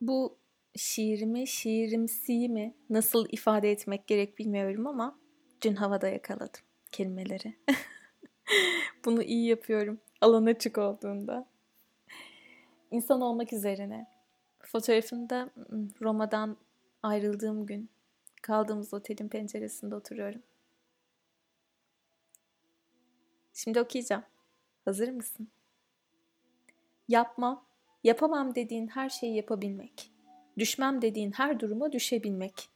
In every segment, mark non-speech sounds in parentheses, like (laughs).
Bu şiirimi, şiirimsiyi mi nasıl ifade etmek gerek bilmiyorum ama dün havada yakaladım kelimeleri. (laughs) Bunu iyi yapıyorum alan açık olduğunda. İnsan olmak üzerine. Fotoğrafında Roma'dan ayrıldığım gün kaldığımız otelin penceresinde oturuyorum. Şimdi okuyacağım. Hazır mısın? Yapmam, yapamam dediğin her şeyi yapabilmek. Düşmem dediğin her duruma düşebilmek.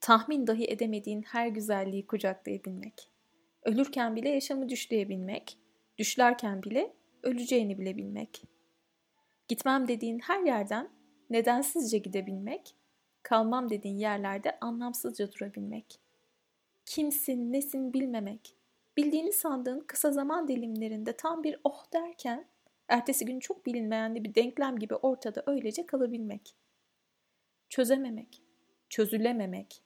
Tahmin dahi edemediğin her güzelliği kucaklayabilmek. Ölürken bile yaşamı düşleyebilmek. Düşlerken bile öleceğini bilebilmek. Gitmem dediğin her yerden nedensizce gidebilmek. Kalmam dediğin yerlerde anlamsızca durabilmek. Kimsin, nesin bilmemek. Bildiğini sandığın kısa zaman dilimlerinde tam bir oh derken ertesi gün çok bilinmeyen bir denklem gibi ortada öylece kalabilmek. Çözememek, çözülememek,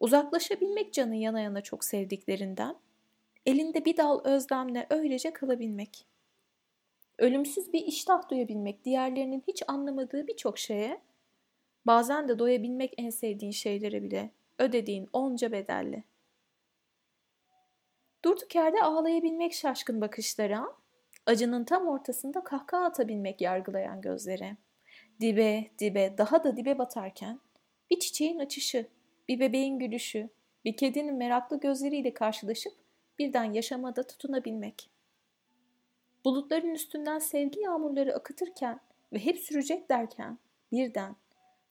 uzaklaşabilmek canı yana yana çok sevdiklerinden, elinde bir dal özlemle öylece kalabilmek. Ölümsüz bir iştah duyabilmek diğerlerinin hiç anlamadığı birçok şeye, bazen de doyabilmek en sevdiğin şeylere bile ödediğin onca bedelle. Durduk yerde ağlayabilmek şaşkın bakışlara, acının tam ortasında kahkaha atabilmek yargılayan gözlere. Dibe, dibe, daha da dibe batarken bir çiçeğin açışı, bir bebeğin gülüşü, bir kedinin meraklı gözleriyle karşılaşıp birden yaşamada tutunabilmek. Bulutların üstünden sevgi yağmurları akıtırken ve hep sürecek derken birden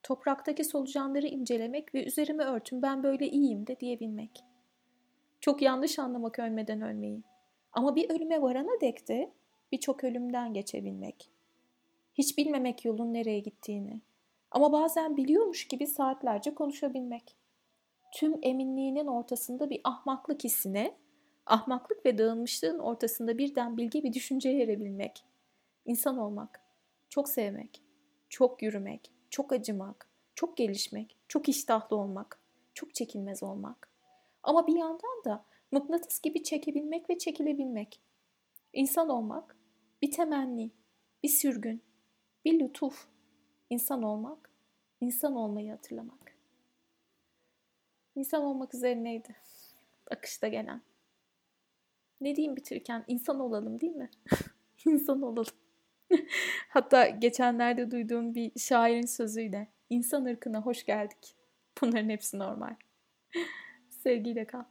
topraktaki solucanları incelemek ve üzerime örtün ben böyle iyiyim de diyebilmek.'' Çok yanlış anlamak ölmeden ölmeyi. Ama bir ölüme varana dek de birçok ölümden geçebilmek. Hiç bilmemek yolun nereye gittiğini. Ama bazen biliyormuş gibi saatlerce konuşabilmek. Tüm eminliğinin ortasında bir ahmaklık hissine, ahmaklık ve dağılmışlığın ortasında birden bilge bir düşünceye erebilmek. İnsan olmak, çok sevmek, çok yürümek, çok acımak, çok gelişmek, çok iştahlı olmak, çok çekinmez olmak. Ama bir yandan da mıknatıs gibi çekebilmek ve çekilebilmek. İnsan olmak, bir temenni, bir sürgün, bir lütuf. İnsan olmak, insan olmayı hatırlamak. İnsan olmak üzerineydi. Akışta gelen. Ne diyeyim bitirirken insan olalım değil mi? (laughs) İnsan olalım. (laughs) Hatta geçenlerde duyduğum bir şairin sözüyle insan ırkına hoş geldik. Bunların hepsi normal. (laughs) Sevgiyle kal.